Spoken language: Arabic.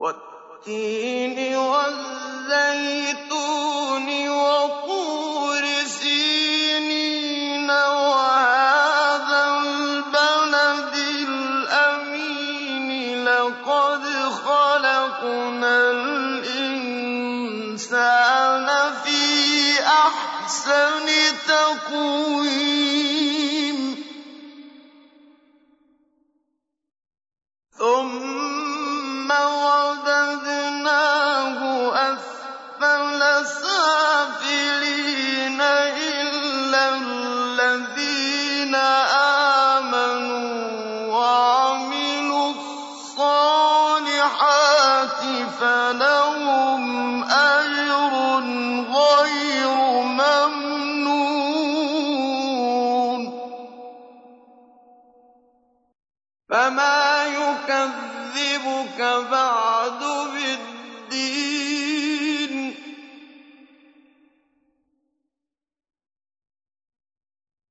والتين والزيتون وطور سينين وهذا البلد الأمين لقد خلقنا الإنسان في أحسن تقويم. ثم إلا الذين آمنوا وعملوا الصالحات فلهم أجر غير ممنون. فما يكذبك بعد بالدين